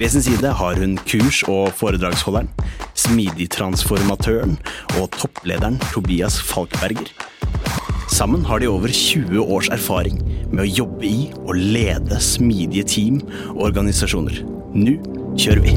Ved sin side har hun kurs- og foredragsholderen, smidigtransformatøren og topplederen Tobias Falkberger. Sammen har de over 20 års erfaring med å jobbe i og lede smidige team og organisasjoner. Nå kjører vi!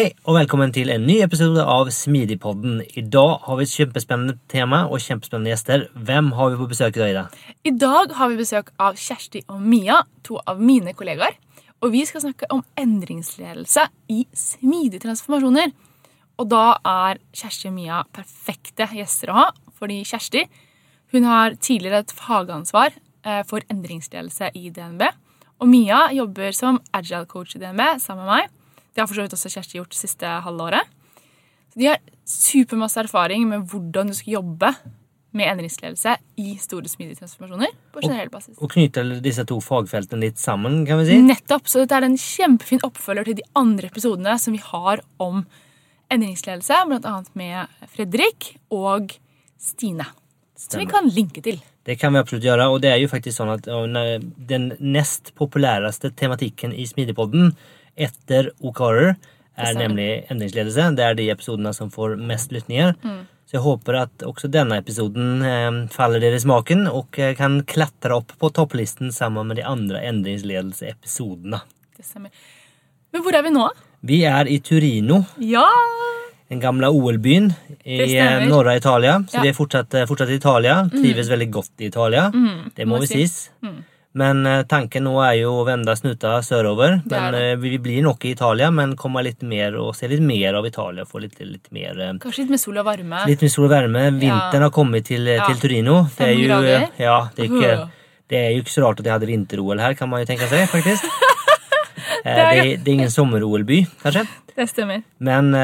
Hej og velkommen til en ny episode av Smidigpodden. dag har vi et kjempespennende tema og kjempespennende gjester. Hvem har vi på besøk i dag, Ida? I dag har vi besøk av Kjersti og Mia, to av mine kollegaer. Og vi skal snakke om endringsledelse i smidige transformasjoner. Og da er Kjersti og Mia perfekte gjester å ha, fordi Kjersti hun har tidligere et fagansvar eh, for endringsledelse i DNB. Og Mia jobber som agile coach i DNB sammen med meg. Det har for så vidt også Kjersti gjort det siste halvåret. Så de har supermasse erfaring med hvordan du skal jobbe med endringsledelse i store, smidige transformasjoner. på generell basis. Og knyter disse to fagfeltene litt sammen, kan vi si? Nettopp, så dette er en kjempefin oppfølger til de andre episodene som vi har om endringsledelse, annet med Fredrik og Stine. Som vi kan linke til. Det kan vi absolutt gjøre. Og det er jo faktisk sånn at den nest populæreste tematikken i Smidigpodden etter O'Carrer er nemlig endringsledelse. Det er de episodene som får mest lytninger. Så jeg håper at også denne episoden eh, faller dere i smaken og eh, kan klatre opp på topplisten sammen med de andre endringsledelseepisodene. Men hvor er vi nå? Vi er i Turino, Ja! den gamle OL-byen i eh, norra Italia. Så Ja. vi er fortsatt, eh, fortsatt i Italia. Trives veldig godt i Italia. det må må vi si. sies. Men eh, tanken nå er jo å vende snuta sørover. Er Men det. eh, vi blir nok i Italia, men komme litt mer og se litt mer av Italia. Få litt, litt mer eh, Kanskje litt med sol og varme. Litt mer sol og varme. Vinteren har kommet til, Ja. til Turino. Det er jo, ja, det, er ikke, det er jo ikke så rart at de hadde vinter-OL her, kan man jo tenke seg, faktisk. Det, er, det er ingen sommer-OL-by, kanskje. Det stemmer. Men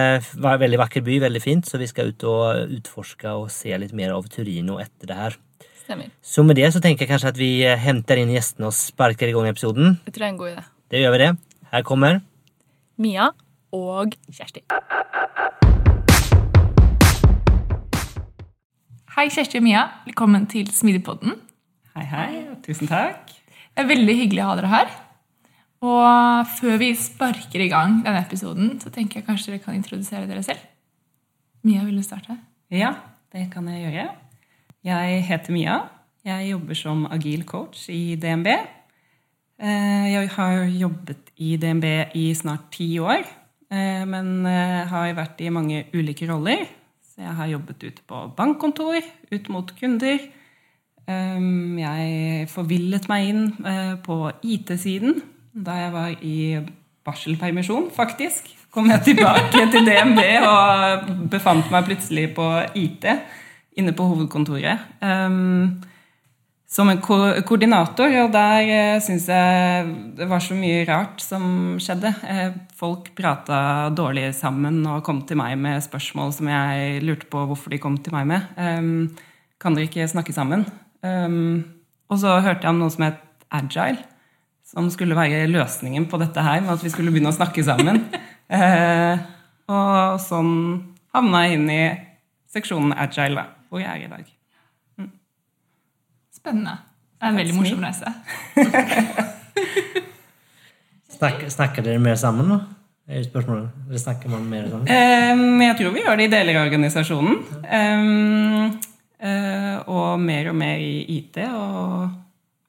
var veldig vakker by, veldig fint, så vi skal ut og utforske og se litt mer av Turino etter det her. Stemmer. Så med det så tenker jeg kanskje at vi eh, henter inn gjestene og sparker i gang episoden. Jeg tror det er en god idé. Det gjør vi det. Her kommer Mia og Kjersti. Hei, Kjersti og Mia. Velkommen til Smidigpodden. Hei, hei. Tusen takk. Det er veldig hyggelig å ha dere her. Og før vi sparker i gang denne episoden, så tenker jeg kanskje dere kan introdusere dere selv. Mia, vil du starte? Ja, det kan jeg gjøre. Jeg heter Mia. Jeg jobber som agil coach i DNB. Eh, Jeg har jobbet i DNB i snart ti år, eh, men eh, har vært i mange ulike roller. Så jeg har jobbet ute på bankkontor, ut mot kunder. Um, Jeg forvillet meg inn på IT-siden da jeg var i barselpermisjon, faktisk. Kom jeg tilbake til DNB og befant meg plutselig på IT inne på hovedkontoret. Um, som en ko koordinator, og der uh, syns jeg det var så mye rart som skjedde. Eh, folk prata dårlig sammen og kom til meg med spørsmål som jeg lurte på hvorfor de kom til meg med. Um, kan dere ikke snakke sammen? Um, og så hørte jeg om noe som het agile, som skulle være løsningen på dette her, med at vi skulle begynne å snakke sammen. Eh, og sånn havna jeg inn i seksjonen agile, da, hvor jeg er i dag. Spennende. Det er en veldig morsom reise. snakker, Snakker dere mer sammen, da? Er spørsmålet. Eller snakker man mer sammen? Um, jeg tror vi gjør det i deler av organisasjonen. Um, uh, og mer og mer i IT og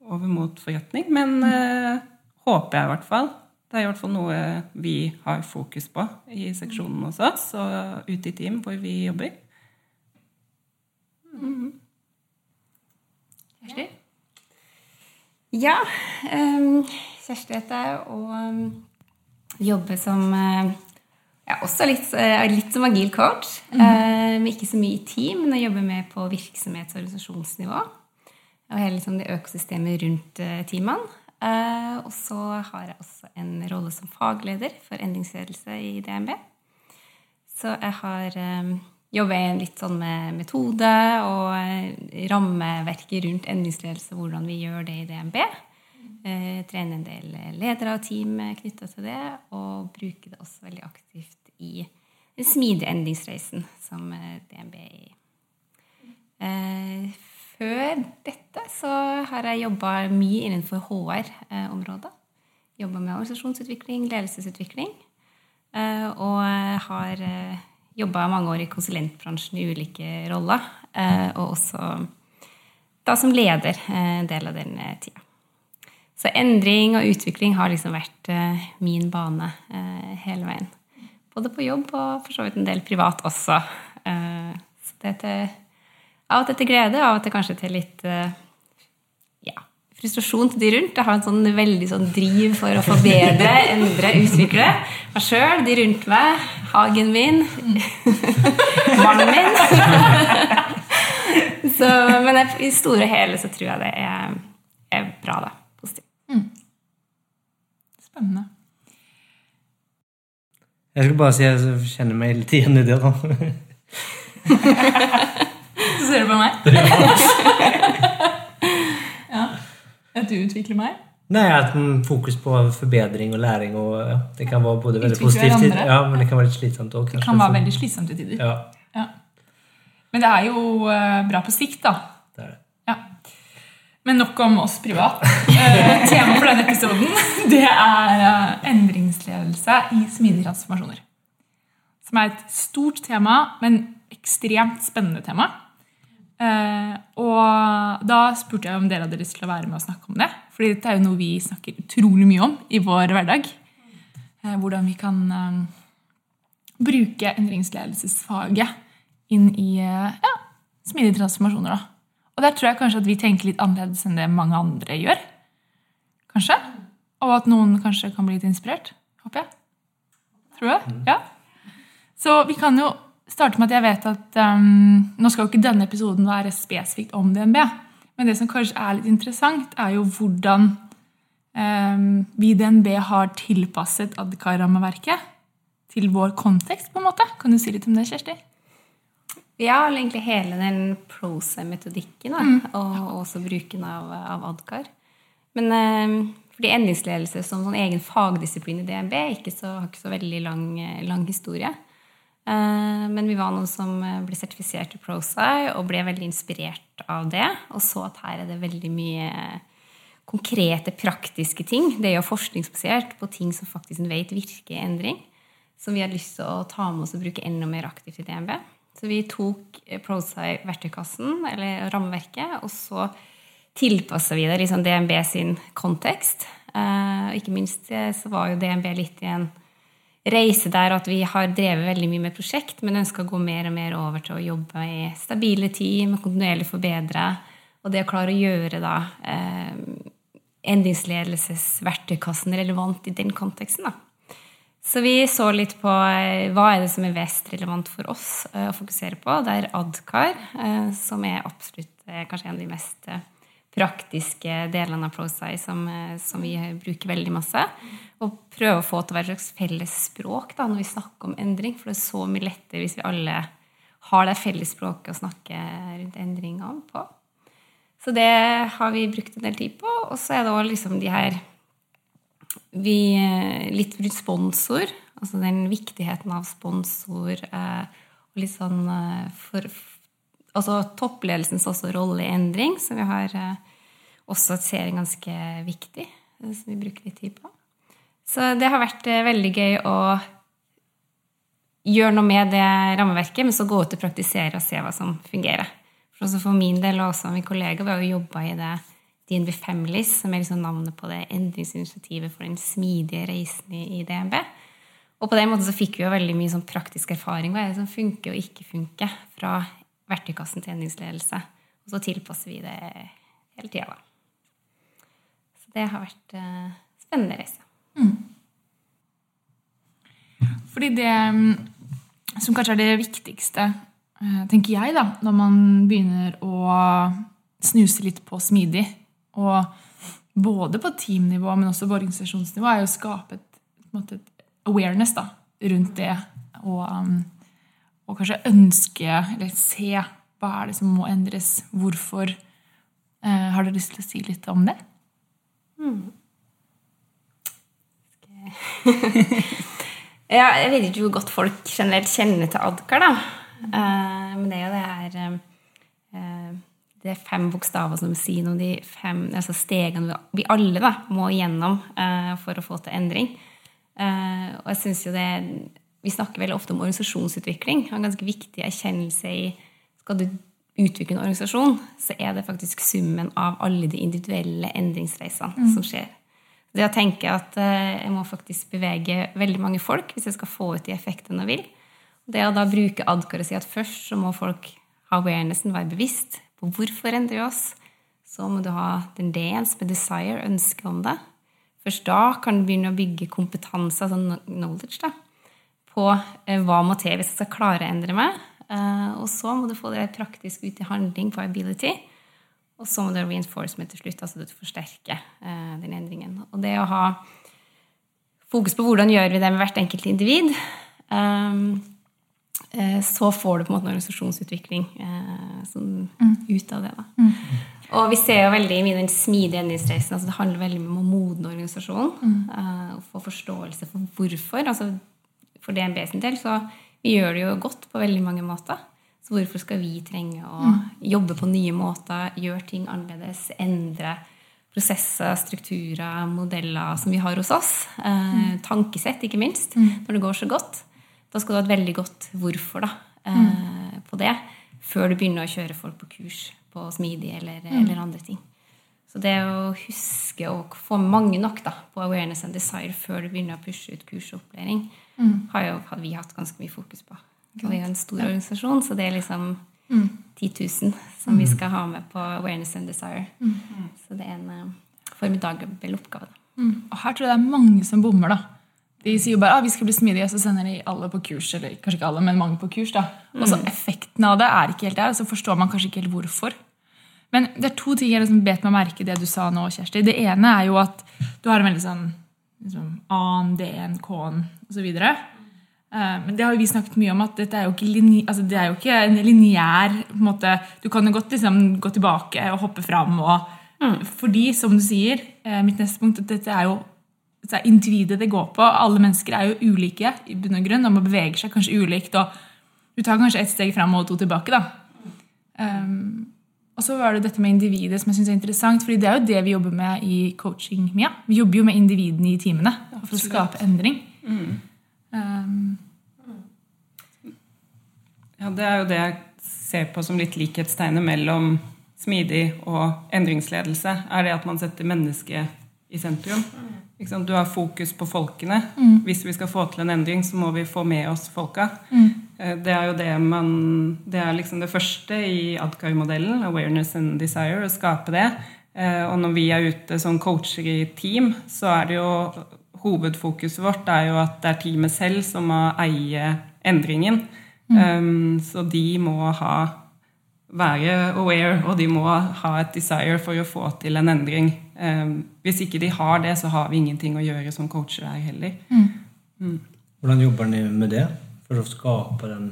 over mot forretning. Men uh, håper jeg i hvert fall. Det er i hvert fall noe vi har fokus på i seksjonen hos oss og ute i team hvor vi jobber. Kjersti? Ja. Um, Kjersti heter jeg, og um, jobber som ja, også litt, uh, litt som agil coach. Uh, men ikke så mye i team, men jeg jobber med på virksomhets- og organisasjonsnivå. Og hele liksom, det økosystemet rundt uh, teamene. Uh, og så har jeg også en rolle som fagleder for endringsledelse i DNB. Så jeg har um, jobber litt sånn med metode og eh, rammeverket rundt endringsledelse, hvordan vi gjør det i DNB. Eh, trener en del ledere og team knytta til det, og bruker det også veldig aktivt i den smidige endringsreisen som eh, DNB er i. Eh, før dette så har jeg jobba mye innenfor HR-området. Jobba med organisasjonsutvikling, ledelsesutvikling. Og har jobba mange år i konsulentbransjen i ulike roller. eh, Og også da som leder eh, en del av den eh, tida. Så endring og utvikling har liksom vært min bane hele veien. Både på jobb og for så vidt en del privat også. Så det er til, av og til til glede, av og til kanskje til litt frustrasjon til de rundt. Jeg har en sånn veldig sånn driv for å forbedre, endre, utvikle meg sjøl, de rundt meg, hagen min, mannen min. så, men jeg, i store og hele så tror jeg det er, er bra, da. Positivt. Spennende. Jeg skal bare si at jeg kjenner meg litt igjen i det. da. Så ser du på meg. At du utvikler meg. Nei, at fokus på forbedring og læring og ja, Det kan være både veldig positivt, ja, men det kan være litt slitsomt òg. Det kan være veldig slitsomt til tider. Ja, Ja. Men det er jo eh, bra på sikt, da. det er det. Ja. Men nok om oss privat. Eh, Temaet for denne episoden det er eh, endringsledelse i smidige transformasjoner. Som er et stort tema, men ekstremt spennende tema. Eh, og da spurte jeg om dere hadde lyst til å være med og snakke om det. Fordi dette er jo noe vi snakker utrolig mye om i vår hverdag. Eh, hvordan vi kan eh, bruke endringsledelsesfaget inn i ja, smidige transformasjoner. da. Og der tror jeg kanskje at vi tenker litt annerledes enn det mange andre gjør. Kanskje. Og at noen kanskje kan bli litt inspirert. Håper jeg. Tror du det? Ja. Så vi kan jo starte med at jeg vet at um, Nå skal jo ikke denne episoden være spesifikt om DNB, men det som kanskje er litt interessant, er jo hvordan um, vi i DNB har tilpasset Adkar-rammeverket til vår kontekst, på en måte. Kan du si litt om det, Kjersti? Ja, eller egentlig hele den prosa-metodikken, mm. og også bruken av, av Adkar. Men um, fordi endringsledelse som sånn egen fagdisiplin i DNB ikke så, har ikke så veldig lang, eh, lang historie. Eh, men vi var noen som eh, ble sertifisert i ProSci og ble veldig inspirert av det. Og så at her er det veldig mye konkrete, praktiske ting. Det er jo forskningsbasert på ting som faktisk en vet virker endring. Som vi har lyst til å ta med oss og bruke enda mer aktivt i DNB. Så vi tok ProSci verktøykassen, eller rammeverket, og så tilpassa vi det liksom DNB sin kontekst. Eh, og ikke minst eh, så var jo DNB litt i en reise der at vi har drevet veldig mye med prosjekt, men ønska å gå mer og mer over til å jobbe i stabile team, kontinuerlig forbedre. Og det å klare å gjøre da eh, endringsledelsesverktøykassen relevant i den konteksten. da. Så vi så litt på eh, hva er det som er mest relevant for oss eh, å fokusere på. Det er Adkar, eh, som er absolutt eh, kanskje en av de mest eh, praktiske delene av ProSci som, eh, som vi bruker veldig masse. Og prøve å få til å være et slags felles språk da, når vi snakker om endring. For det er så mye lettere hvis vi alle har det felles språket å snakke rundt endringene på. Så det har vi brukt en del tid på. Og så er det også liksom de her vi, eh, litt rundt sponsor, altså den viktigheten av sponsor. Eh, og litt sånn eh, for, Altså toppledelsens også rolle i endring, som vi har eh, også ser ganske viktig, eh, som vi bruker litt tid på. Så det har vært eh, veldig gøy å gjøre noe med det rammeverket, men så gå ut og praktisere og se hva som fungerer. For, for min del og også min kollega, vi har jo jobba i det DNB Families, som er liksom navnet på det endringsinitiativet for den smidige reisen i DNB. Og på den måten så fikk vi jo veldig mye sånn praktisk erfaring. Hva er det som funker og ikke funker fra verktøykassen til endringsledelse? Og så tilpasser vi det hele tida, da. Det har vært eh, spennende reise. Fordi det mm, som kanskje er det viktigste, eh, tenker jeg, da, når man begynner å snuse litt på smidig, og både på teamnivå, men også på organisasjonsnivå, er jo å skape et, på en måte, et awareness da, rundt det. Og, um, og kanskje ønske, eller se hva er det som må endres. Hvorfor. Eh, har dere lyst til å si litt om det? Ja, jeg vet ikke hvor godt folk generelt kjenner til Adkar, da. Eh, men det er jo det her eh, Det er fem bokstaver som sier noe de fem altså stegene vi alle da, må igjennom eh, for å få til endring. Eh, og jeg synes jo det Vi snakker veldig ofte om organisasjonsutvikling. og En ganske viktig erkjennelse i Skal du utvikle en organisasjon, så er det faktisk summen av alle de individuelle endringsreisene som skjer. Det å tenke at eh, jeg må faktisk bevege veldig mange folk hvis jeg skal få ut de effektene jeg vil. Det å da bruke Adkar og si at først så må folk ha awarenessen, være bevisst på hvorfor endrer vi oss. Så må du ha den D-en med desire, ønske om det. Først da kan du begynne å bygge kompetanse, altså knowledge, da, på eh, hva må til hvis jeg skal klare å endre meg. Eh, og så må du få det praktisk ut i handling på ability. Og så må du ha reinforcement til slutt, altså du forsterker eh, den endringen. Og det å ha fokus på hvordan gjør vi det med hvert enkelt individ, ehm, eh, så får du på en måte en organisasjonsutvikling eh, ut av det. Da. Og vi ser jo veldig mye den smidige endringsreisen. altså Det handler veldig om å modne organisasjonen. eh, og få forståelse for hvorfor. altså For DNB sin del så vi gjør det jo godt på veldig mange måter. Så hvorfor skal vi trenge å jobbe på nye måter, gjøre ting annerledes, endre prosesser, strukturer, modeller som vi har hos oss? Eh, tankesett, ikke minst, når det går så godt. Da skal du ha et veldig godt hvorfor da, eh, på det, før du begynner å kjøre folk på kurs på smidig eller, eller andre ting. Så det å huske å få mange nok da, på awareness and desire før du begynner å pushe ut kurs og opplæring, har, jo, har vi hatt ganske mye fokus på. Og vi er en stor organisasjon, så det er liksom 10 000 som vi skal ha med på awareness and desire. Så det er en uh, formidabel oppgave. da. Og her tror jeg det er mange som bommer. da. De sier jo bare at ah, vi skal bli smidige, og så sender de alle på kurs. Eller kanskje ikke alle, men mange på kurs. da. Og så effekten av det er ikke helt der, og så forstår man kanskje ikke helt hvorfor. Men det er to ting jeg liksom bet meg merke i det du sa nå, Kjersti. Det ene er jo at du har en veldig sånn liksom, A-en, D-en, K-en osv. Men det har jo vi snakket mye om, at dette er jo ikke, linje, altså det er jo ikke en lineær på en måte, Du kan jo godt liksom gå tilbake og hoppe fram. Og, Fordi, som du sier, eh, mitt neste punkt, at dette er jo det er individet det går på. Alle mennesker er jo ulike i bunn og grunn, man beveger seg kanskje ulikt. og Du tar kanskje ett steg fram og to tilbake. da. Um, og så var det dette med individet som jeg synes er interessant, fordi det er jo det vi jobber med i coaching. Mia. Vi jobber jo med individene i timene for å skape endring. Um, Ja, det er jo det jeg ser på som litt likhetstegnet mellom smidig og endringsledelse. Er det at man setter mennesket i sentrum. Sant? Du har fokus på folkene. Hvis vi skal få til en endring, så må vi få med oss folka. Eh, Det er jo det man Det er liksom det første i Adkar-modellen, awareness and desire, å skape det. Eh, Og når vi er ute som coacher i team, så er det jo Hovedfokuset vårt er jo at det er teamet selv som må eie endringen. Um, så de må ha være aware, og de må ha et desire for å få til en endring. Um, hvis ikke de har det, så har vi ingenting å gjøre som coacher her heller. Hvordan jobber dere med det for å skape den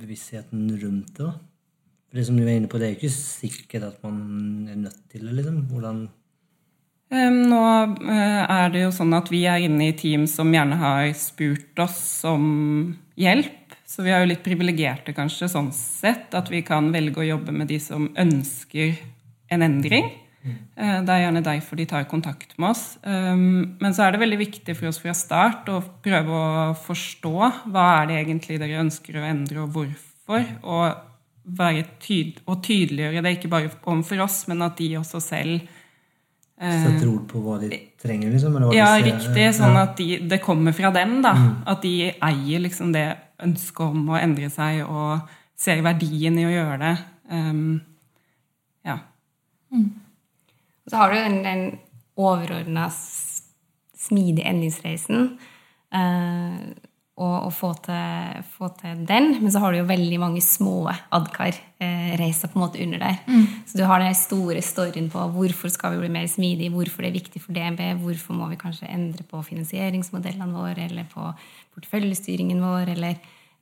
bevisstheten rundt det? For det som du er inne på, det er jo ikke sikkert at man er nødt til det. liksom. Hvordan Nå eh, er det jo sånn at vi er inne i team som gjerne har spurt oss om hjelp. Så vi er jo litt privilegerte kanskje sånn sett, at vi kan velge å jobbe med de som ønsker en endring. Eh, Det er gjerne derfor de tar kontakt med oss. Um, Men så er det veldig viktig for oss fra start å prøve å forstå hva er det egentlig dere ønsker å endre, og hvorfor. Og være tyd og tydeliggjøre det, ikke bare overfor oss, men at de også selv eh, Setter ord på hva de trenger, liksom? Eller hva Ja, de ser. riktig. Sånn at de, det kommer fra dem. da. At de eier liksom det ønsket om å endre seg og ser verdien i å gjøre det. Um, ja. Og så har du den, den overordna smidige endringsreisen. eh, og, og få, til, få til den. Men så har du jo veldig mange små adkar-reiser på en måte under der. Så du har den store storyen på hvorfor skal vi bli mer smidige, hvorfor det er viktig for DNB, hvorfor må vi kanskje endre på finansieringsmodellene våre, eller på porteføljestyringen vår, eller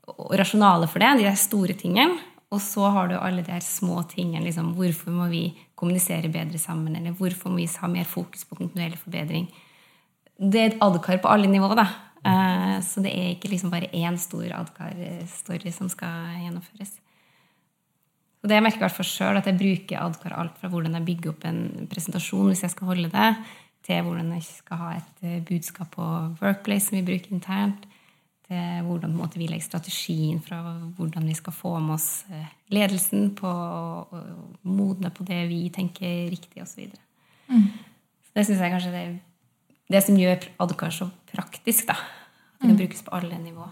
og rasjonale for det, de store tingene. Og så har du alle de her små tingene. Liksom, hvorfor må vi kommunisere bedre sammen? Eller hvorfor må vi ha mer fokus på kontinuerlig forbedring? Det er et adkar på alle nivåer. da. Eh, Så det er ikke liksom bare én stor adkar-story som skal gjennomføres. Og det jeg merker hvert fall selv, at jeg bruker adkar alt fra hvordan jeg bygger opp en presentasjon hvis jeg skal holde det, til hvordan jeg skal ha et eh, budskap på Workplace som vi bruker internt, til hvordan på en måte, vi legger strategien fra hvordan vi skal få med oss eh, ledelsen på å modne på det vi tenker er riktig, osv. Så Så det syns jeg kanskje det det som gjør Adkar så praktisk. da. At det kan brukes på alle nivå.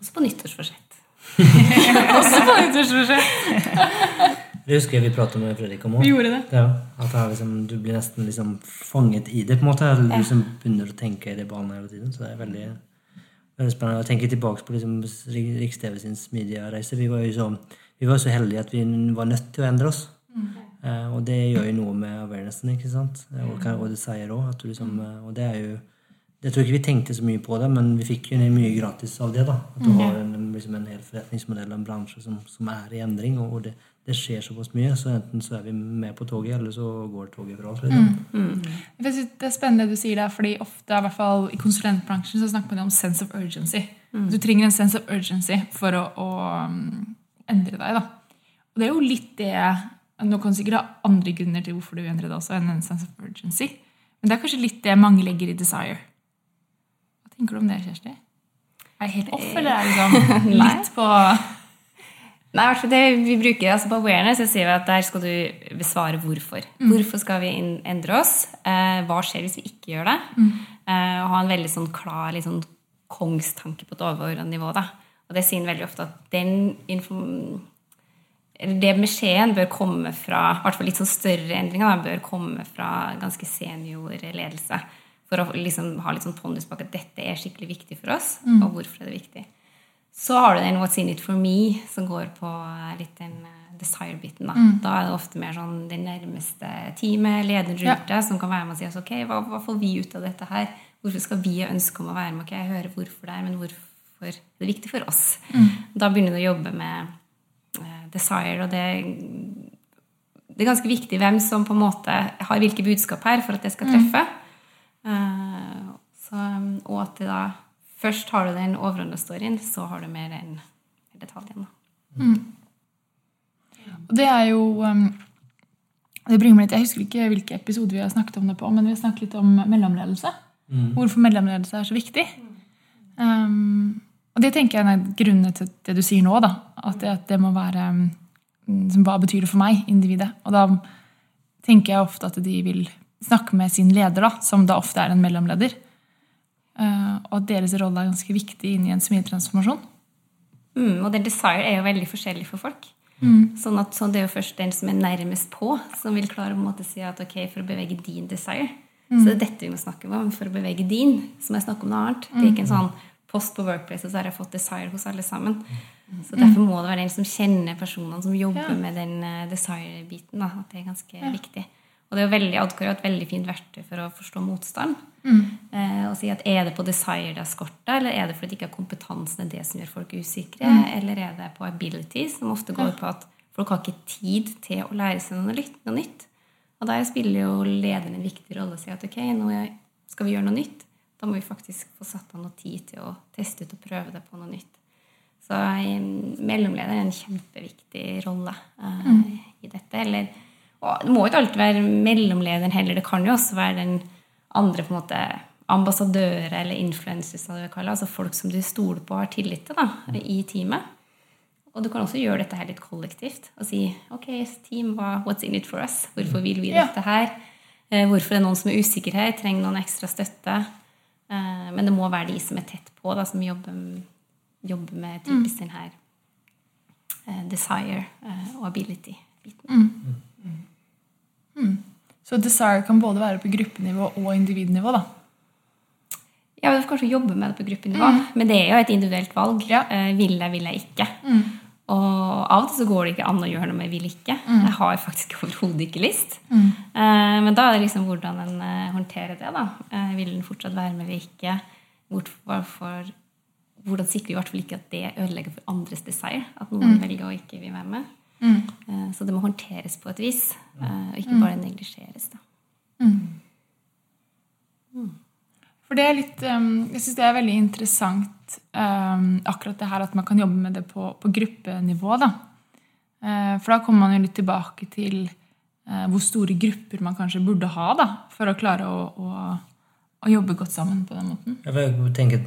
Også på nyttårsforsett. Også på nyttårsforsett. Det husker jeg vi pratet med Fredrik om Vi gjorde det. Ja, at liksom, du blir nesten liksom fanget i det. på en måte. Du liksom begynner å tenke i det banen hele tiden. Så det er veldig, veldig spennende. å tenke tilbake på liksom Riks-TV sin. Vi var jo så, vi var så heldige at vi var nødt til å endre oss. Eh, og det gjør jo noe med awarenessen, ikke sant? Og, hva- og det sier òg. Liksom, eh, og det er jo Jeg tror ikke vi tenkte så mye på det, men vi fikk jo mye gratis av det. da. At du har en, liksom en hel forretningsmodell og en bransje som, som er i endring. Og, og det, det skjer såpass mye, så enten så er vi med på toget, eller så går toget fra oss. Liksom. Mm, mm. Det er spennende det du sier der, fordi ofte, i hvert fall i konsulentbransjen, så snakker man om sense of urgency. Du trenger en sense of urgency for å, å um, endre deg. da. Og det er jo litt det Nå kan du sikkert ha andre grunner til hvorfor du endrer deg også, enn en sense of urgency. Men det er kanskje litt det mange legger i desire. Tenker du om det, Kjersti? Er jeg helt off, eller er det liksom litt på Nei, hvert fall det vi bruker altså På awareness så sier vi at der skal du besvare hvorfor. Hvorfor skal vi endre oss? Eh, hva skjer hvis vi ikke gjør det? Eh, og ha en veldig sånn klar litt sånn kongstanke på et overordnet nivå. Da. Og det sier veldig ofte at den det beskjeden bør komme fra i hvert fall litt sånn større endringer da, bør komme fra ganske senior ledelse. For å liksom ha litt sånn pondus bak at dette er skikkelig viktig for oss, og hvorfor er det viktig. Så har du den What's in it for me, som går på litt den eh, desire-biten. Da. da er det ofte mer sånn det nærmeste teamet, lederen rundt deg, som kan være med og si oss, ok, hva, hva får vi ut av dette her? Hvorfor skal vi ha ønske om å være med? Ok, jeg hører hvorfor det er, men hvorfor er det viktig for oss? Da begynner du å jobbe med uh, desire, og det, det er ganske viktig hvem som på en måte har hvilke budskap her for at det skal treffe. Eh, så, og at det da først har du den overordnede storyen, så har du mer enn detaljen. Mm. Det er jo um, det bringer meg litt, Jeg husker ikke hvilke episoder vi har snakket om det på, men vi har snakket litt om mellomledelse. Hvorfor mellomledelse er så viktig. Um, og det tenker jeg er grunnen til det du sier nå. da, At det, at det må være um, som, Hva betyr det for meg, individet? Og da tenker jeg ofte at de vil snakke med sin leder, da, som da ofte er en mellomleder. Uh, og at deres rolle er ganske viktig inn i en smidetransformasjon. Mm, og det desire er jo veldig forskjellig for folk. Sånn at så Det er jo først den som er nærmest på, som vil klare å på en måte si at ok, for å bevege din desire, så det er dette vi må snakke om. For å bevege din, så må jeg snakke om noe annet. Det er ikke en sånn post på workplace, og så har jeg fått desire hos alle sammen. Så Derfor må det være den som kjenner personene som jobber med den eh, desire-biten. At det er ganske viktig. Og det er jo veldig, Adcore er et veldig fint verktøy for å forstå motstand. Eh, og si at Er det på desire det er skorta, eller er det fordi det ikke er kompetansen det som gjør folk usikre? Eller er det på ability, som ofte går på at folk har ikke tid til å lære seg noe nytt? Noe nytt. Og der spiller jo lederen en viktig rolle og si at ok, nå skal vi gjøre noe nytt. Da må vi faktisk få satt av noe tid til å teste ut og prøve det på noe nytt. Så eh, mellomleder er en kjempeviktig rolle eh, i dette. Eller, og det må ikke alltid være mellomlederen heller. Det kan jo også være den andre på en måte ambassadører eller influencers, som du vil kalle altså folk som du stoler på og har tillit til da, i teamet. Og du kan også gjøre dette her litt kollektivt og si ok, team, what's in it for us? Hvorfor vil vi dette her? Eh, Hvorfor er det noen som er usikker her? Trenger noen ekstra støtte? Eh, Men det må være de som er tett på, da, som jobber, jobber med typisk den her eh, desire og ability-biten. Så desire kan både være på gruppenivå og individnivå. da. Ja, du får kanskje jobbe med det på gruppenivå, men det er jo et individuelt valg. Ja. Eh, Vil jeg, vil jeg ikke. Og av og til så går det ikke an å gjøre noe med vil ikke. Jeg har faktisk overhodet ikke lyst. Eh, Men da er det liksom hvordan en eh, håndterer det. da. Eh, Vil en fortsatt være med eller ikke? Hvorfor, for, hvordan sikrer vi i hvert fall ikke at det ødelegger for andres desire? At noen velger å ikke vil være med. Eh, Så det må håndteres på et vis, eh, og ikke bare neglisjeres. Mm. For det er litt, Jeg syns det er veldig interessant akkurat det her at man kan jobbe med det på, på gruppenivå. da. Eh, for da kommer man jo litt tilbake til hvor store grupper man kanskje burde ha da, for å klare å, å, å jobbe godt sammen på den måten. Jeg tenker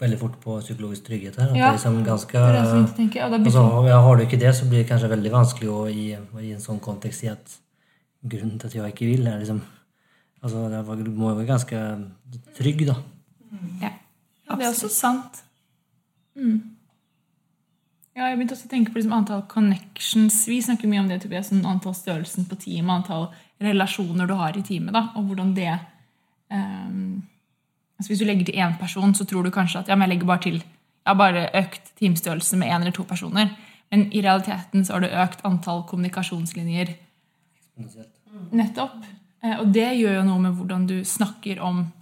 veldig fort på psykologisk trygghet her. At Ja, det er liksom ganske, Det er det tenker, og da blir altså, ja, Har du ikke det, så blir det kanskje veldig vanskelig å i, i en sånn kontekst si at grunnen til at jeg ikke vil, er liksom altså, Du må jo være ganske trygg, da. Ja, Ja, det er også sant. Mm. Ja, jeg begynte også å tenke på liksom antall connections. Vi snakker mye om det, Tobias, sånn antall størrelsen på teamet, antall relasjoner du har i teamet, da, og hvordan det ehm, altså Hvis du legger til én person, så tror du kanskje at ja, men jeg legger bare til jeg har bare økt teamstørrelse med én eller to personer. Men i realiteten så har du økt antall kommunikasjonslinjer nettopp. Eh, Og det gjør jo noe med hvordan du snakker om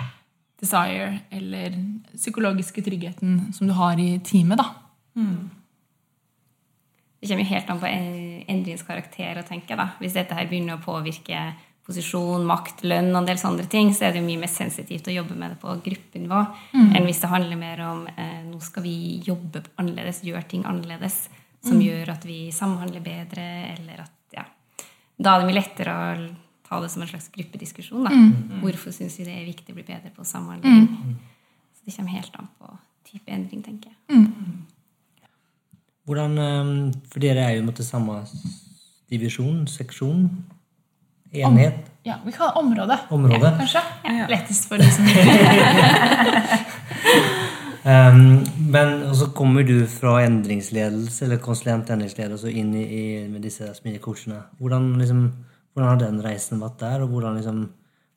desire eller psykologiske tryggheten som du har i teamet. da. Det kommer jo helt an på endringskarakter å tenke. da. Hvis dette her begynner å påvirke posisjon, makt, lønn og en del sånne ting, så er det jo mye mer sensitivt å jobbe med det på gruppenivå enn hvis det handler mer om eh, nå skal vi jobbe annerledes, gjøre ting annerledes, som gjør at vi samhandler bedre, eller at ja. Da er det mye lettere å ta det som en slags gruppediskusjon. da. Hvorfor syns vi det er viktig å bli bedre på samhandling? Så det kommer helt an på type endring, tenker jeg. Hvordan, eh, For dere er jo mot det samme divisjon, seksjon, enhet. Ja, Vi kaller det område. Område. Kanskje? Lettest for de som vil. Um, men så kommer du fra endringsledelse eller konsulent endringsledelse inn i, i med disse smidige. Hvordan, liksom, hvordan har den reisen vært der, og hvordan, liksom,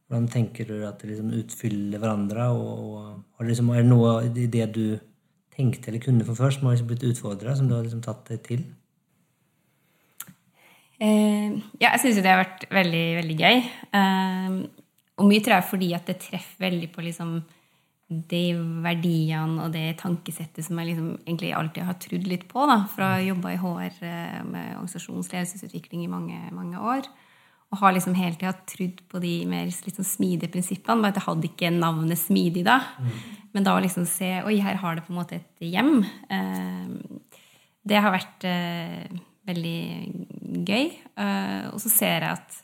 hvordan tenker du at de liksom utfyller hverandre? Og, og liksom, er det noe i det du tenkte eller kunne for før, som har liksom blitt utfordra, som du har liksom tatt deg til? Eh, ja, jeg syns jo det har vært veldig, veldig gøy. Eh, og mye tror jeg fordi at det treffer veldig på liksom de verdiene og det tankesettet som jeg liksom egentlig alltid har trodd litt på. da, Fra å jobbe i HR eh, med organisasjonsledelsesutvikling i mange, mange år. Og har liksom hele tida trodd på de mer sånn smidige prinsippene. Bare at jeg hadde ikke navnet smidig da. Men da å liksom se Oi, her har det på en måte et hjem. Det har vært veldig gøy. Eh, og så ser jeg at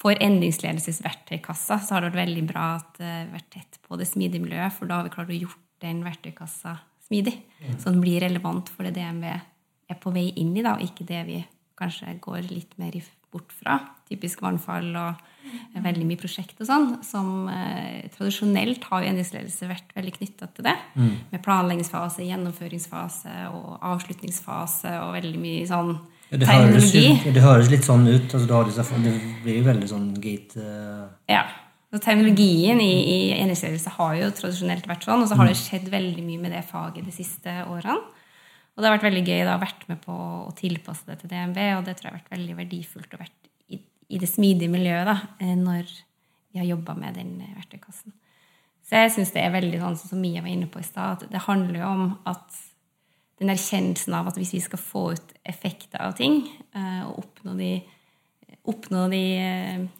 for endringsledelsesverktøykassa så har det vært veldig bra at det har vært tett på det smidige miljøet, for da har vi klart å gjort den verktøykassa smidig. Så den blir relevant for det DNB er på vei inn i, da, og ikke det vi kanskje går litt mer bort fra. Typisk vannfall og veldig mye prosjekt og sånn, som eh, tradisjonelt har jo endringsledelse vært veldig knytta til det. Med planleggingsfase, gjennomføringsfase og avslutningsfase og veldig mye sånn Ja, det, høres, det høres litt sånn ut. Altså, det blir jo veldig sånn gate uh... Ja. Så terminologien i, i endringsledelse har jo tradisjonelt vært sånn, og så har det skjedd veldig mye med det faget de siste årene. Og det har vært veldig gøy da, å vært med på å tilpasse det til DNB, og det tror jeg har vært veldig verdifullt og vært i, det smidige miljøet da, eh, når vi har jobba med den eh, verktøykassen. Så jeg syns det er veldig sånn som Mia var inne på i stad, at det handler jo om at den erkjennelsen av at hvis vi skal få ut effekter av ting, eh, og oppnå de oppnå de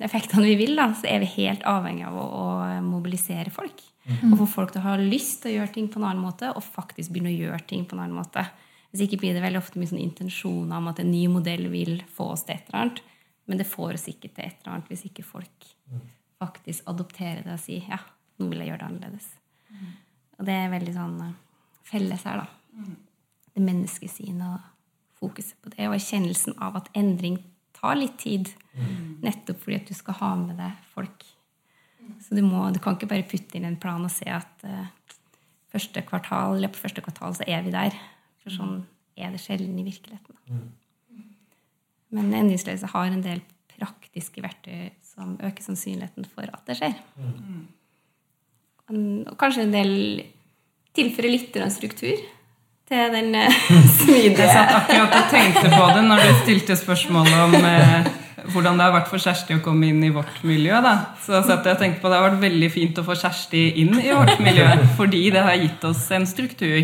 effektene vi vil, da, så er vi helt avhengig av å, å mobilisere folk. Og få folk til å ha lyst til å gjøre ting på en annen måte, og faktisk begynne å gjøre ting på en annen måte. Hvis ikke blir det veldig ofte mye sånn intensjoner om at en ny modell vil få oss til et eller annet, men det får oss ikke til et eller annet hvis ikke folk faktisk adopterer det og sier ja, nå vil jeg gjøre det annerledes. Og det er veldig sånn eh, felles her, da. Det menneskesynet og fokuset på det, og erkjennelsen av at endring tar litt tid. Nettopp fordi at du skal ha med deg folk. Så du, må, du kan ikke bare putte inn en plan og se at uh, første kvartal, eller på første kvartal så er vi der. For sånn er det sjelden i virkeligheten. da. Men endringsledelse har en del praktiske verktøy som øker sannsynligheten for at det skjer. Mm, Og kanskje en del tilfører litt struktur til den eh, smidige Jeg satt akkurat og tenkte på det når du stilte spørsmålet om eh, hvordan det har vært for Kjersti å komme inn i vårt miljø. Da. Så satt jeg og tenkte på Det har vært veldig fint å få Kjersti inn i vårt miljø, fordi det har gitt oss en struktur.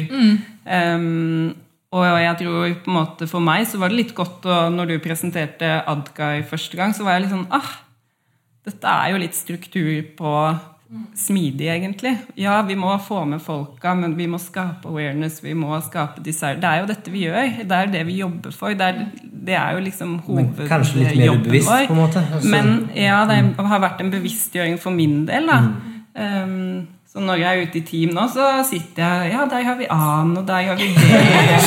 Um, og jeg tror på en måte for meg så var det litt godt å, når du presenterte Adguy første gang, så var jeg litt sånn ah, dette er jo litt struktur på smidig, egentlig. Ja, vi må få med folka, men vi må skape awareness, vi må skape desire. Det er jo dette vi gjør. Det er det vi jobber for. Det er, det er jo liksom Men hovedjobben vår. på en måte. Altså, Men ja, det har vært en bevisstgjøring for min del, da. Um, så når jeg er ute i team nå, så sitter jeg Ja, der har vi An, og der har vi det.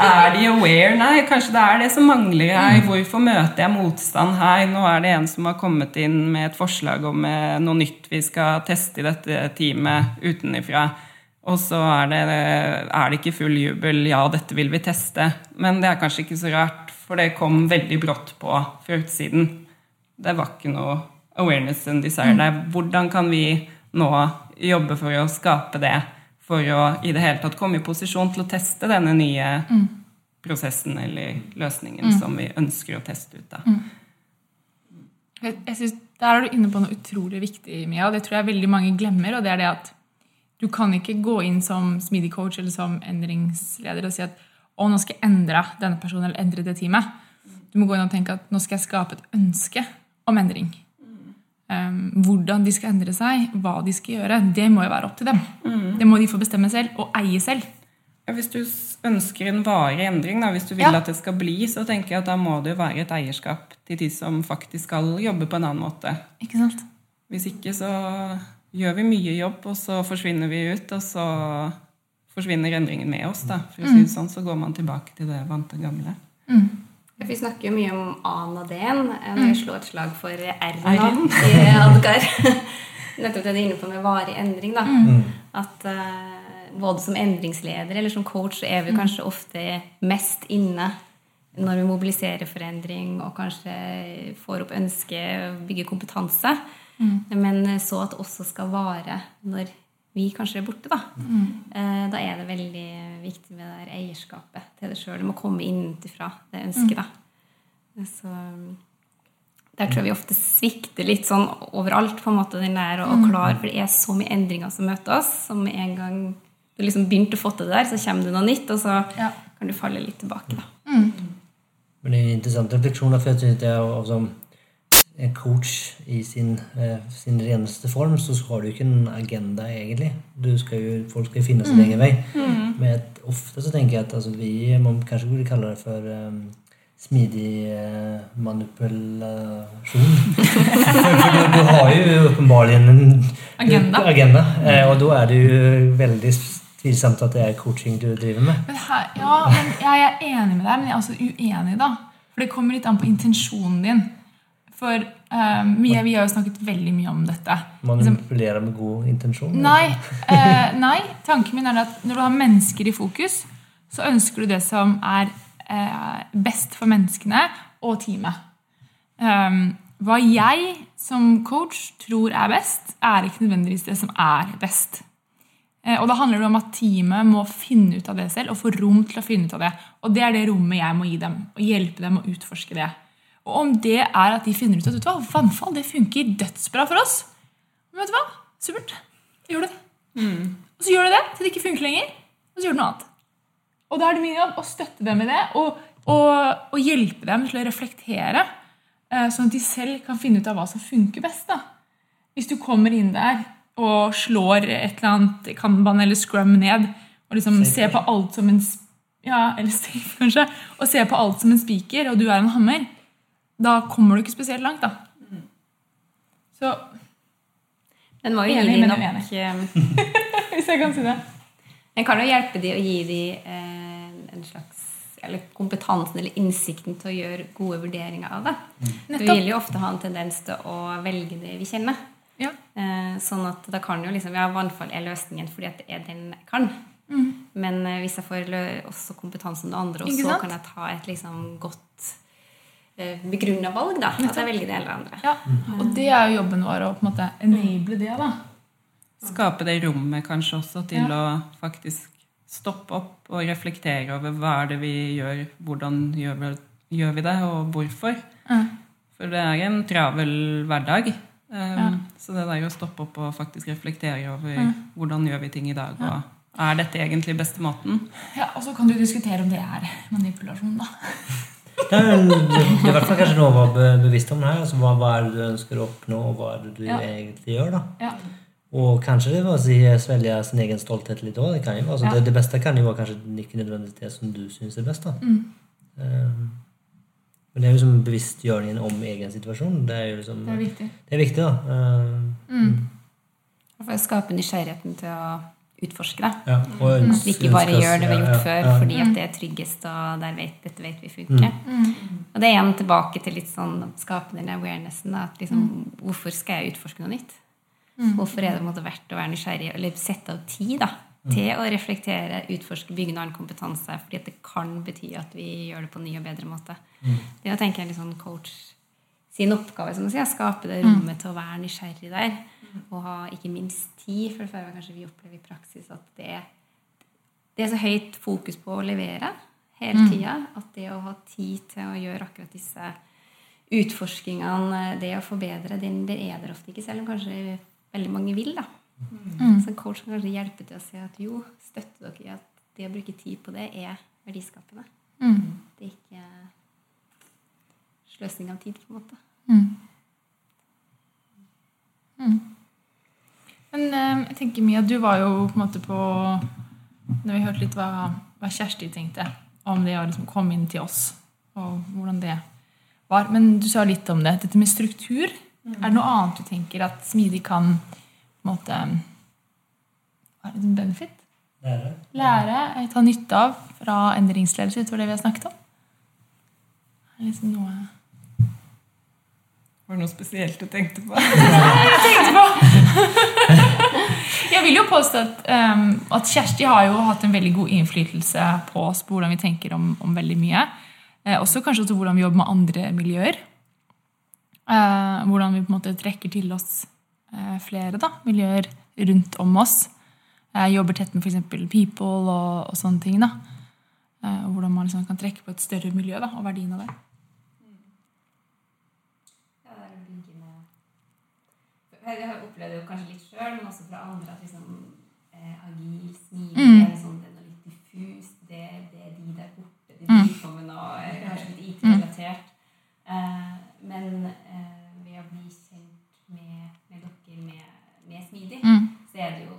Er de aware? Nei, kanskje det er det som mangler her. Hvorfor møter jeg motstand her? Nå er det en som har kommet inn med et forslag om eh, noe nytt vi skal teste i dette teamet utenifra. Og så er det, er det ikke full jubel. Ja, dette vil vi teste. Men det er kanskje ikke så rart, for det kom veldig brått på fra utsiden. Det var ikke noe awareness and desire der. Hvordan kan vi nå jobbe for å skape det, for å i det hele tatt komme i posisjon til å teste denne nye prosessen eller løsningen som vi ønsker å teste ut? da. Jeg, jeg synes, Der er du inne på noe utrolig viktig, Mia, og det tror jeg veldig mange glemmer. og det er det at Du kan ikke gå inn som smidig coach eller som endringsleder og si at å, nå skal jeg endre denne personen eller endre det teamet. Du må gå inn og tenke at nå skal jeg skape et ønske om endring. Um, hvordan de skal endre seg, hva de skal gjøre, det må jo være opp til dem. Det må de få bestemme selv og eie selv. Hvis du ønsker en varig endring, da, hvis du vil Ja. at det skal bli, så tenker jeg at da må det jo være et eierskap til de som faktisk skal jobbe på en annen måte. Ikke sant? Hvis ikke så gjør vi mye jobb, og så forsvinner vi ut, og så forsvinner endringen med oss. da. For å si det sånn, så går man tilbake til det vante gamle. Vi snakker jo mye om A-en og D-en. Jeg vil slå et slag for R-en i Adgar. Nettopp det du er inne på med varig endring. da. At uh, både som endringsleder eller som coach så er vi kanskje ofte mest inne når vi mobiliserer for endring og kanskje får opp ønske, bygger kompetanse. Men så at det også skal vare når vi kanskje er borte. Da Mm. Da er det veldig viktig med det der eierskapet til det sjøl. Det må komme innenfra det ønsket. da. Så der tror jeg vi ofte svikter litt sånn overalt, på en måte, den der og klare for det er så mye endringer som møter oss. Som med en gang du liksom begynte å få til det der, så kommer det noe nytt, og så Ja. kan du falle litt tilbake. da. Men det er en intressant for jeg jag tycker er av som en coach i sin, eh, sin reneste form så har du ikke en agenda egentlig. Du skal jo, folk skal jo finne sin egen vei. Men ofte så tenker jeg at altså, vi, man kanskje burde kalle det for um, smidig uh, manipulasjon. for for du, du har jo åpenbart en Agenda. agenda eh, og da er det jo veldig tvilsomt at det er coaching du driver med. Men her, ja, men jeg er enig med deg, men jeg er også uenig, da. For det kommer litt an på intensjonen din. For eh, vi, vi har jo snakket veldig mye om dette. Liksom, Manipulere med god intensjon. nei, eh, nei, tanken min er at når du har mennesker i fokus, så ønsker du det som er eh, best for menneskene og teamet. Um, hva jeg som coach tror er best, er ikke nødvendigvis det som er best. Eh, Og da handler det om at teamet må finne ut av det selv og få rom til å finne ut av det. Og det er det rommet jeg må gi dem. Og hjelpe dem å utforske det. Og om det er at de finner ut at vet du hva, vannfall det funker dødsbra for oss, men vet du hva? Supert. Gjør det. Og så gjør du det til det ikke funker lenger, og så gjør du noe annet. Og da er det min jobb å støtte dem i det og, og, og hjelpe dem til å reflektere, eh, sånn at de selv kan finne ut av hva som funker best. da. Hvis du kommer inn der og slår et eller annet kanban eller scrum ned, og liksom ser på alt som en ja, eller safe kanskje, og ser på alt som en spiker, og du er en hammer, da kommer du ikke spesielt langt. da. Så Den var jo Enig, men nok. uenig. eh, hvis jeg kan si det. En kan jo hjelpe de og gi de eh, en slags eller kompetansen eller innsikten til å gjøre gode vurderinger av det. Vi Du vil jo ofte ha en tendens til å velge det vi kjenner. Ja. Eh, sånn at da kan jo liksom Ja, vannfall er løsningen fordi at det er den jeg kan. Men eh, hvis jeg får også kompetanse til andre, og Mm. Så kan jeg ta et liksom godt begrunna valg, da. At jeg velger det eller andre. ja. Og det er jo jobben vår å på en måte enable det, da. Skape det rommet kanskje også til å faktisk stoppe opp og reflektere over hva er det vi gjør, hvordan gjør vi, gjør vi det, og hvorfor. Ja. For det er en travel hverdag. Um, Ja. Så det der å stoppe opp og faktisk reflektere over hvordan gjør vi ting i dag, og er dette egentlig beste måten? Ja, Og så kan du diskutere om det er manipulasjon, da. Det er, det i hvert fall kanskje noe å være bevisst om her. Altså, hva, hva er det du ønsker å oppnå, og hva er det du Ja. egentlig gjør? da? Ja. Og kanskje det var å si, svelge sin egen stolthet litt òg. Det, kan jo. Altså, Ja. det, det beste kan jo være kanskje ikke nødvendigvis det som du syns er best. da. Mm. Um, men det er jo liksom bevisstgjøringen om egen situasjon. Det er jo liksom, Det er viktig. det er viktig, da. Um, Mm. For å skape nysgjerrigheten til å utforske det. ja. Og At vi ikke bare gjør det vi har ja, gjort ja, før fordi at det er tryggest, og der vet, dette vet vi funker. Og det er igjen tilbake til litt sånn skape den awarenessen. Da, at liksom, Hvorfor skal jeg utforske noe nytt? Hvorfor er det måte verdt å være nysgjerrig, eller sette av tid da, til å reflektere, utforske, bygge en annen kompetanse? Fordi at det kan bety at vi gjør det på en ny og bedre måte. Det å tenke en litt sånn coach sin oppgave som å sier, skape det rommet til å være nysgjerrig der. Og ha ikke minst tid, for det føler kanskje vi opplever i praksis at det er det er så høyt fokus på å levere hele tida at det å ha tid til å gjøre akkurat disse utforskingene, det å forbedre, det, det er der ofte ikke, selv om kanskje veldig mange vil. da. Så en coach kan kanskje hjelpe til å se at jo, støtter dere i at det å bruke tid på det er verdiskapende. Det er ikke sløsing av tid, på en måte. Men eh, jeg tenker Mia, du var jo på en måte på Når vi hørte litt hva, hva Kjersti tenkte om det å liksom komme inn til oss, og hvordan det var. Men du sa litt om det. Dette med struktur. Er det noe annet du tenker at smidig kan på en måte Hva er det som benefit? Lære. Lære, eh, ta nytte av fra endringsledelse utover det vi har snakket om? Er det liksom noe Var det noe spesielt du tenkte på? Jeg vil jo påstå at, um, at Kjersti har jo hatt en veldig god innflytelse på oss på hvordan vi tenker om, om veldig mye. Eh, også kanskje også hvordan vi jobber med andre miljøer. Eh, hvordan vi på en måte trekker til oss eh, flere da, miljøer rundt om oss. Eh, jobber tett med f.eks. people og, og sånne ting. da. Eh, hvordan man liksom kan trekke på et større miljø da, og verdien av det. Ja, det er å bygge med Jeg har opplevd det jo kanskje litt sjøl, men også fra andre at liksom eh, agil, smidig Mm. sånn, det er litt diffust. Det, det er de der borte. De driver og med eh, kanskje litt IT-relatert. Eh, men eh, ved å bli kjent med, med dere med, med Smidig, Mm. så er det jo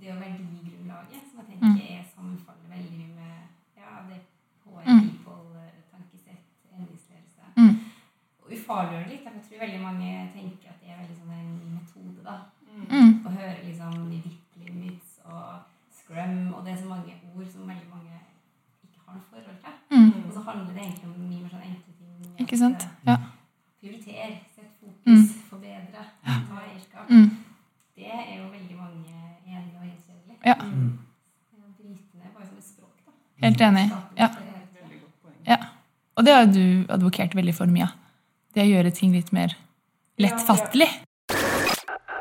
det er jo verdigrunnlaget som jeg tenker er sammenfaller veldig mye med ja, det HR, en people, eh, tankesett, endringsledelse. Mm. Og ufarliggjøre det litt. Jeg tror veldig mange tenker at det er veldig sånn en ny metode. da. Mm. Høre liksom Ditt limits og scrum, og det er så mange ord som veldig mange ikke har noe forhold til. Mm. Og så handler det egentlig om mye mer sånn enkle ting. Ikke sant? Ja. Prioriter, sett fokus, forbedre, ta eierskap. Mm. Det er jo veldig mange enige og enige. Ja. Bare som et språk, da. Helt enig. Ja. Ja. Og det har du advokert veldig for, Mia. Det å gjøre ting litt mer lettfattelig.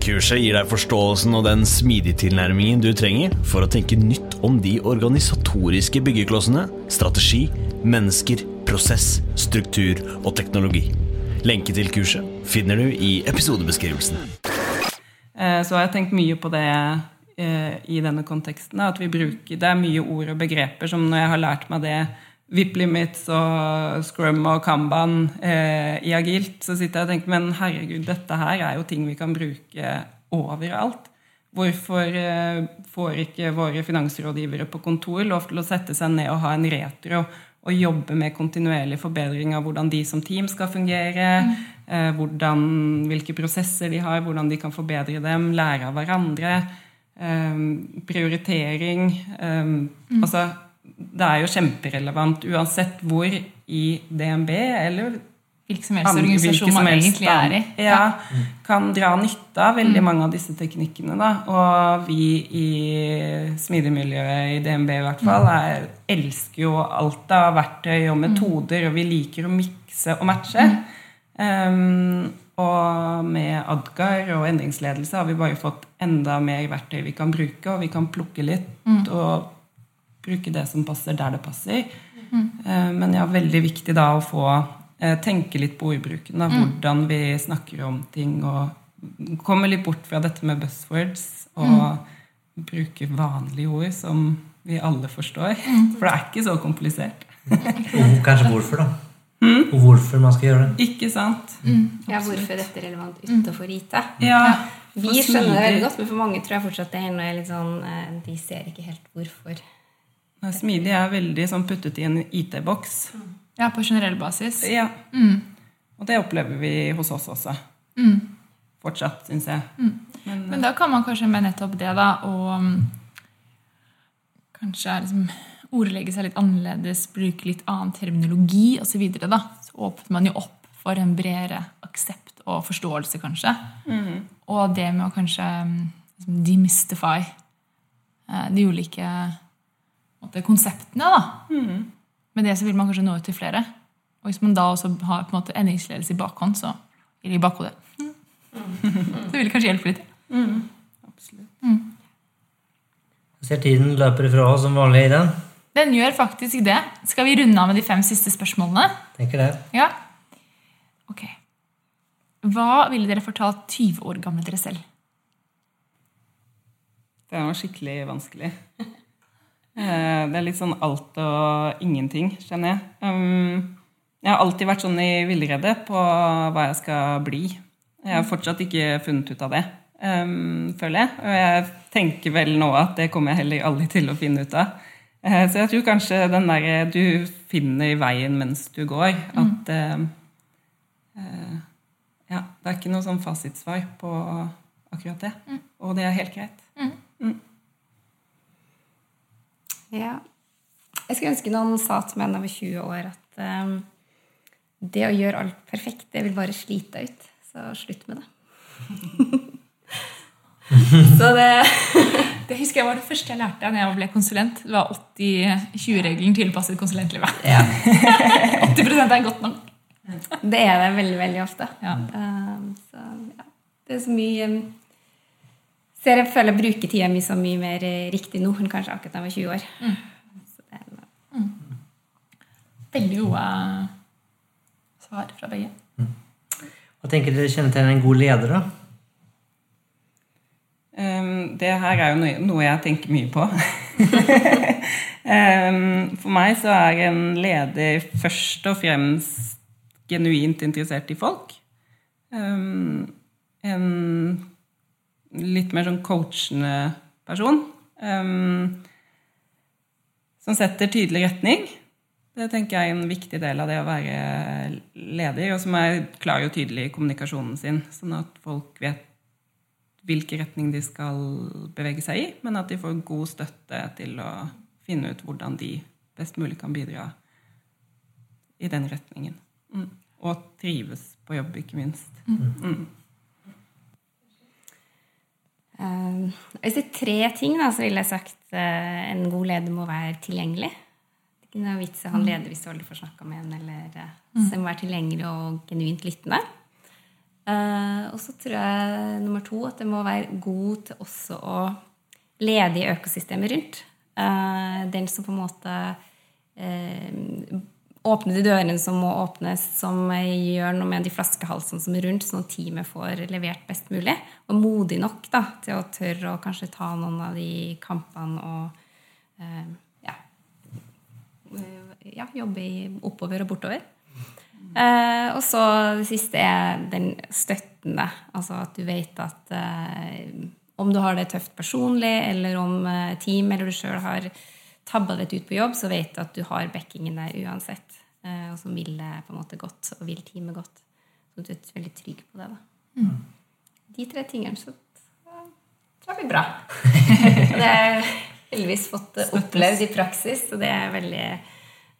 Kurset gir deg forståelsen og den smidige tilnærmingen du trenger for å tenke nytt om de organisatoriske byggeklossene, strategi, mennesker, prosess, struktur og teknologi. Lenke til kurset finner du i episodebeskrivelsen. Eh, Så har jeg tenkt mye på det eh, i denne konteksten. At vi bruker, det er mye ord og begreper som når jeg har lært meg det VIP limits og scrum og kanban eh, i agilt, så sitter jeg og tenker men herregud, dette her er jo ting vi kan bruke overalt. Hvorfor eh, får ikke våre finansrådgivere på kontor lov til å sette seg ned og ha en retro og jobbe med kontinuerlig forbedring av hvordan de som team skal fungere, eh, hvordan, hvilke prosesser de har, hvordan de kan forbedre dem, lære av hverandre, eh, prioritering eh, Altså det er jo kjemperelevant uansett hvor i DNB eller Hvilken som helst organisasjon man egentlig er i. Ja, kan dra nytte av veldig mange av disse teknikkene. Da. Og vi i smidigmiljøet i DNB i hvert fall er, elsker jo alt av verktøy og metoder, og vi liker å mikse og matche. Um, og med Adgar og endringsledelse har vi bare fått enda mer verktøy vi kan bruke, og vi kan plukke litt og bruke det som passer der det passer. Mm. Men ja, veldig viktig da å få eh, tenke litt på ordbruken. Da, hvordan vi snakker om ting. Og komme litt bort fra dette med buzzwords og bruke vanlige ord som vi alle forstår. For det er ikke så komplisert. Og kanskje hvorfor, da. Og hvorfor man skal gjøre det. Ikke sant? Ja, hvorfor er dette relevant utenfor IT? Ja. Vi skjønner det veldig godt, men for mange tror jeg fortsatt det er litt sånn eh, De ser ikke helt hvorfor. Smidig er veldig sånn puttet i en IT-boks. Ja, på generell basis. Ja. Og det opplever vi hos oss også. Fortsatt, syns jeg. Men da kan man kanskje med nettopp det, da, og um, kanskje liksom ordlegge seg litt annerledes, bruke litt annen terminologi osv., da, så åpner man jo opp for en bredere aksept og forståelse, kanskje. Og det med å kanskje um, liksom demystify eh, de ulike måte, konseptene, da. Med det så vil man kanskje nå ut til flere. Og hvis man da også har på en måte endringsledelse i bakhånd, så eller i bakhodet, så vil det kanskje hjelpe litt. Absolutt. Jeg ser tiden løper ifra oss som vanlig i den. Den gjør faktisk det. Skal vi runde av med de fem siste spørsmålene? Tenker det. Ja. Ok. Hva ville dere fortalt 20 år gamle dere selv? Det var skikkelig vanskelig. Eh, Det er litt sånn alt og ingenting, skjønner jeg. Um, Jeg har alltid vært sånn i villrede på hva jeg skal bli. Jeg har fortsatt ikke funnet ut av det, um, føler jeg. Og jeg tenker vel nå at det kommer jeg heller aldri til å finne ut av. Eh, Så jeg tror kanskje den derre du finner veien mens du går, at eh, eh, Ja, det er ikke noe sånn fasitsvar på akkurat det. Og det er helt greit. Ja. Jeg skulle ønske noen sa til meg over 20 år at eh, det å gjøre alt perfekt, det vil bare slite deg ut. Så slutt med det. så det Det husker jeg var det første jeg lærte da jeg ble konsulent. Det var 80-20-regelen tilpasset konsulentlivet. ja, 80 er godt nok. Det er det veldig, veldig ofte. Ja. Um, så ja, det er så mye um, Så jeg føler jeg bruker tida mi så mye mer eh, riktig nå enn kanskje akkurat da jeg var 20 år. Så det er, Veldig gode svar fra begge. Hva tenker dere kjennetegner en god leder, da? Um, det her er jo noe jeg tenker mye på. um, for meg så er en leder først og fremst genuint interessert i folk. Um, en litt mer sånn coachende person. Um, som setter tydelig retning. Det tenker jeg er en viktig del av det å være leder, og som er klar og tydelig i kommunikasjonen sin, sånn at folk vet hvilken retning de skal bevege seg i, men at de får god støtte til å finne ut hvordan de best mulig kan bidra i den retningen. Mm. Og trives på jobb, ikke minst. Mm. Um, hvis det er tre ting, da, så ville jeg sagt uh, en god leder må være tilgjengelig. Det er ikke noe vits i å ha en leder hvis du aldri får snakka med en, eller uh, så må være tilgjengelig og genuint lyttende. Eh, og så tror jeg nummer to at det må være god til også å lede i økosystemet rundt. Eh, den som på en måte eh, åpner de dørene som må åpnes, som gjør noe med de flaskehalsene som er rundt, sånn at teamet får levert best mulig. Og modig nok da, til å tørre å kanskje ta noen av de kampene og eh, ja, ja, jobbe oppover og bortover. Eh, og så det siste er den støttende. Altså at du vet at eh, om du har det tøft personlig, eller om eh, team eller du sjøl har tabba deg ut på jobb, så vet du at du har backingen der uansett. Eh, og som vil på en måte godt, og vil teamet godt. Så du er veldig trygg på det. da. De tre tingene så tror jeg blir bra. og det har jeg heldigvis fått opplevd i praksis, og det er veldig,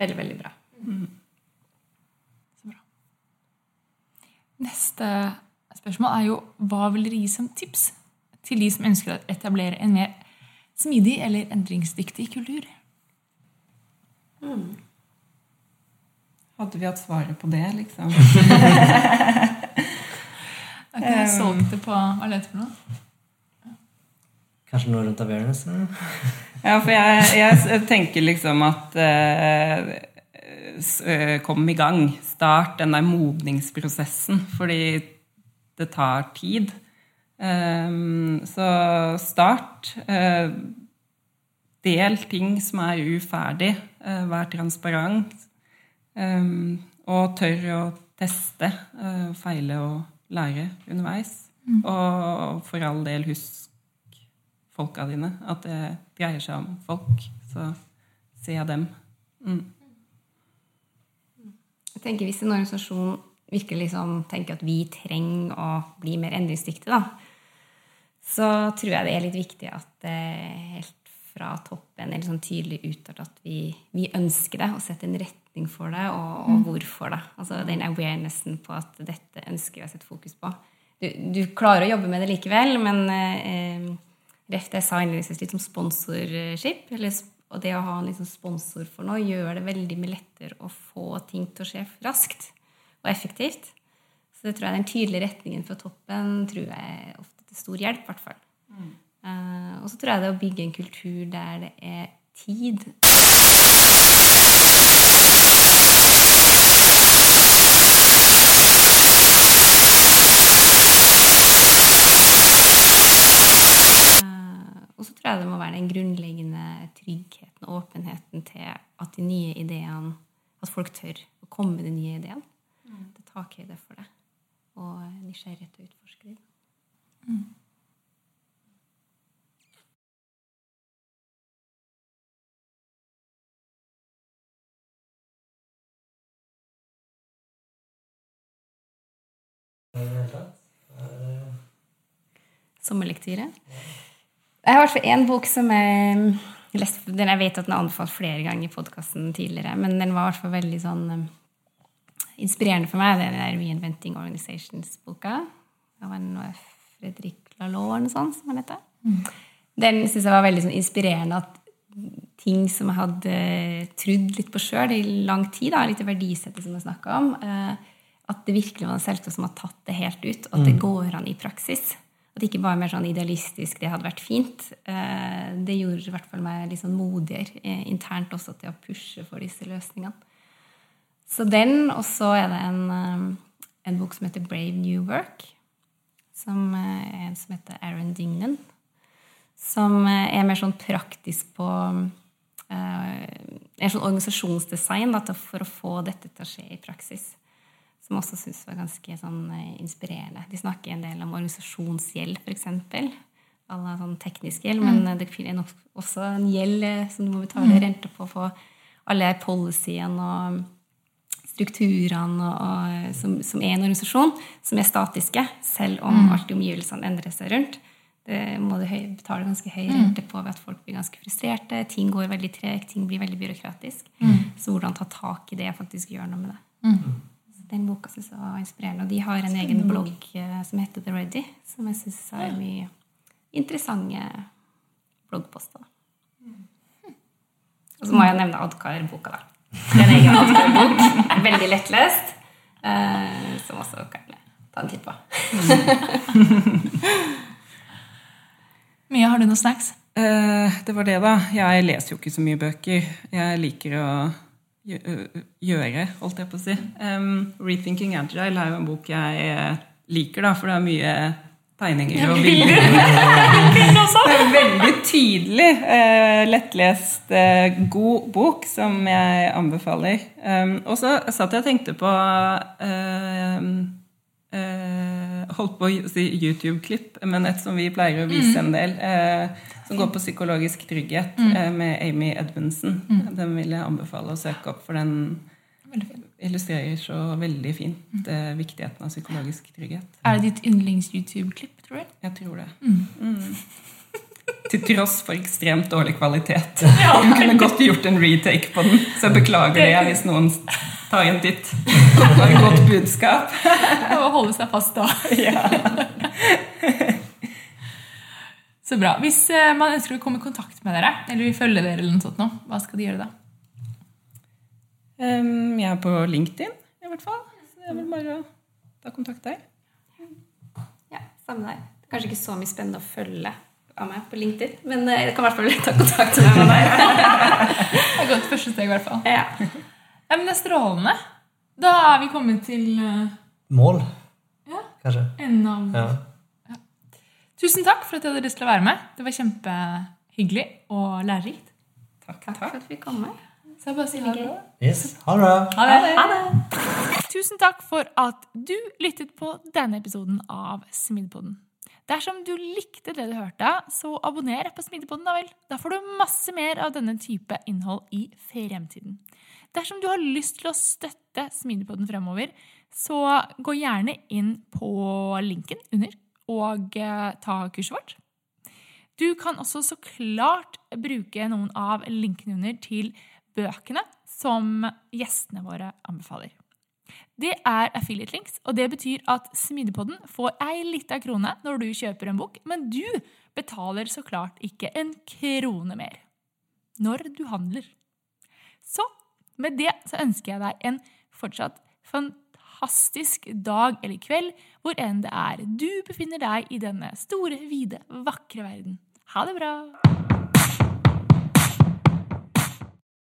veldig, veldig bra. Neste spørsmål er jo hva vil dere gi som tips til de som ønsker å etablere en mer smidig eller endringsdyktig kultur? Hadde vi hatt svaret på det, liksom? Jeg solgt det på hva er det for noe? Kanskje noe rundt awareness? Ja, for jeg, jeg tenker liksom at eh, eh, Kom i gang. Start den der modningsprosessen, fordi det tar tid. Um, så start. Uh, del ting som er uferdig. Uh, vær transparent. Ehm, og tør å teste, eh, feile og lære underveis. Og for all del husk folka dine. At det dreier seg om folk. Så se dem. Mm. Jeg tenker Hvis en organisasjon virkelig liksom tenker at vi trenger å bli mer endringsdyktige, da, så tror jeg det er litt viktig at det helt fra toppen er litt sånn tydelig uttalt at vi, vi ønsker det, og setter en retning for det, og, og hvorfor det. Altså den awarenessen på at dette ønsker vi å sette fokus på. Du, du klarer å jobbe med det likevel, men eh, ref det jeg sa innledningsvis litt om sponsorship, eller, og det å ha en liksom sponsor for noe, gjør det veldig mye lettere å få ting til å skje raskt og effektivt. Så det tror jeg den tydelige retningen fra toppen tror jeg ofte til stor hjelp, i hvert fall. Eh, og så tror jeg det å bygge en kultur der det er tid Og så tror jeg det må være den grunnleggende tryggheten og åpenheten til at de nye ideene At folk tør å komme med de nye ideene. Det tar høyde for det. Og nysgjerrighet til å utforske dem. Sommerlektyre. Jeg har i hvert fall én bok som jeg leste, den jeg vet at den er anbefalt flere ganger i podkasten tidligere, men den var i hvert fall veldig sånn um, inspirerende for meg. Det er den der Reinventing Organizations-boka. Det var noe Fredrik noe sånt som han heter. Den syns jeg var veldig sånn inspirerende. at ting som jeg hadde trodd litt på sjøl i lang tid, da, litt verdisettet som jeg snakka om, eh, at det virkelig var en selvtillit som har tatt det helt ut, og at det går an i praksis. At det ikke bare er mer sånn idealistisk, det hadde vært fint. Eh, Det gjorde i hvert fall meg litt sånn modigere eh, internt også til å pushe for disse løsningene. Så den, og så er det en, eh, en bok som heter Brave New Work, som er en som heter Aaron Dignan, som er mer sånn praktisk på En sånn organisasjonsdesign da, for å få dette til å skje i praksis. Som også syns var ganske sånn, eh, inspirerende. De snakker en del om organisasjonsgjeld, f.eks. Alle sånn teknisk gjeld, men eh, det er også en gjeld eh, som du må betale rente på for alle policyene og strukturene som, som er en organisasjon, som er statiske, selv om alltid omgivelsene endrer seg rundt. Det må du betale ganske høy rente på ved at folk blir ganske frustrerte. Ting går veldig tregt, ting blir veldig byråkratisk. Så hvordan ta tak i det og faktisk gjøre noe med det. Så den boka synes jeg var inspirerende. Og de har en egen blogg eh, som heter The Ready, som jeg syns har mye interessante bloggposter. Og så må jeg nevne Adkar-boka, da. Det er en egen Adkar-bok. Veldig lettlest. Eh, som også kan ta en titt på. Mia, har du noen snacks? Eh, det var det, da. Jeg leser jo ikke så mye bøker. Jeg liker å gjøre, holdt jeg på å si. Um, 'Rethinking Agile' er jo en bok jeg eh, liker, da, for det er mye tegninger og bilder. Det er veldig tydelig uh, lettlest, uh, god bok som jeg anbefaler. Um, og så satt jeg og tenkte på uh, Holdt på å si YouTube-klipp, men et som vi pleier å vise en del. Eh, som går på psykologisk trygghet mm. med Amy Edmundsen. Den vil jeg anbefale å søke opp, for den illustrerer så veldig fint eh, viktigheten av psykologisk trygghet. Er det ditt yndlings-YouTube-klipp, tror du? Jeg tror det. Mm. Til tross for ekstremt dårlig kvalitet. Hun kunne godt gjort en retake på den, så jeg beklager det hvis noen tar en titt. Var et godt budskap. Å holde seg fast da. Så bra. Hvis eh, man ønsker å komme i kontakt med dere, eller vil følge dere, eller noe sånt nå, hva skal de gjøre da? Um, jeg er på LinkedIn, i hvert fall. Så det er vel bare å ta kontakt der. Ja, samme der. Det er kanskje ikke så mye spennende å følge av meg på LinkedIn, men eh, jeg kan i hvert fall ta kontakt med meg. Det er godt første steg, i hvert fall. Ja. Ja, men det er strålende. Da er vi kommet til eh, Mål, Ja. kanskje. enden av Ja. Tusen takk for at du hadde lyst til å være med. Det var kjempehyggelig og lærerikt. Takk, Takk for at vi kom med. Så jeg bare sier ha det. Yes. Ha det bra. Ha det. Ha det! Tusen takk for at du lyttet på denne episoden av Smidepoden. Dersom du likte det du hørte, så abonner på Smidepoden, Da vel. Da får du masse mer av denne type innhold i fremtiden. Dersom du har lyst til å støtte Smidepoden fremover, så gå gjerne inn på linken under og eh, ta kurset vårt. Du kan også så klart bruke noen av linkene under til bøkene som gjestene våre anbefaler. Det er affiliate links, og det betyr at Smidepodden får ei lita krone når du kjøper en bok, men du betaler så klart ikke en krone mer når du handler. Så med det så ønsker jeg deg en fortsatt fantastisk dag eller kveld, hvor enn det er du befinner deg i denne store, vide, vakre verden. Ha det bra!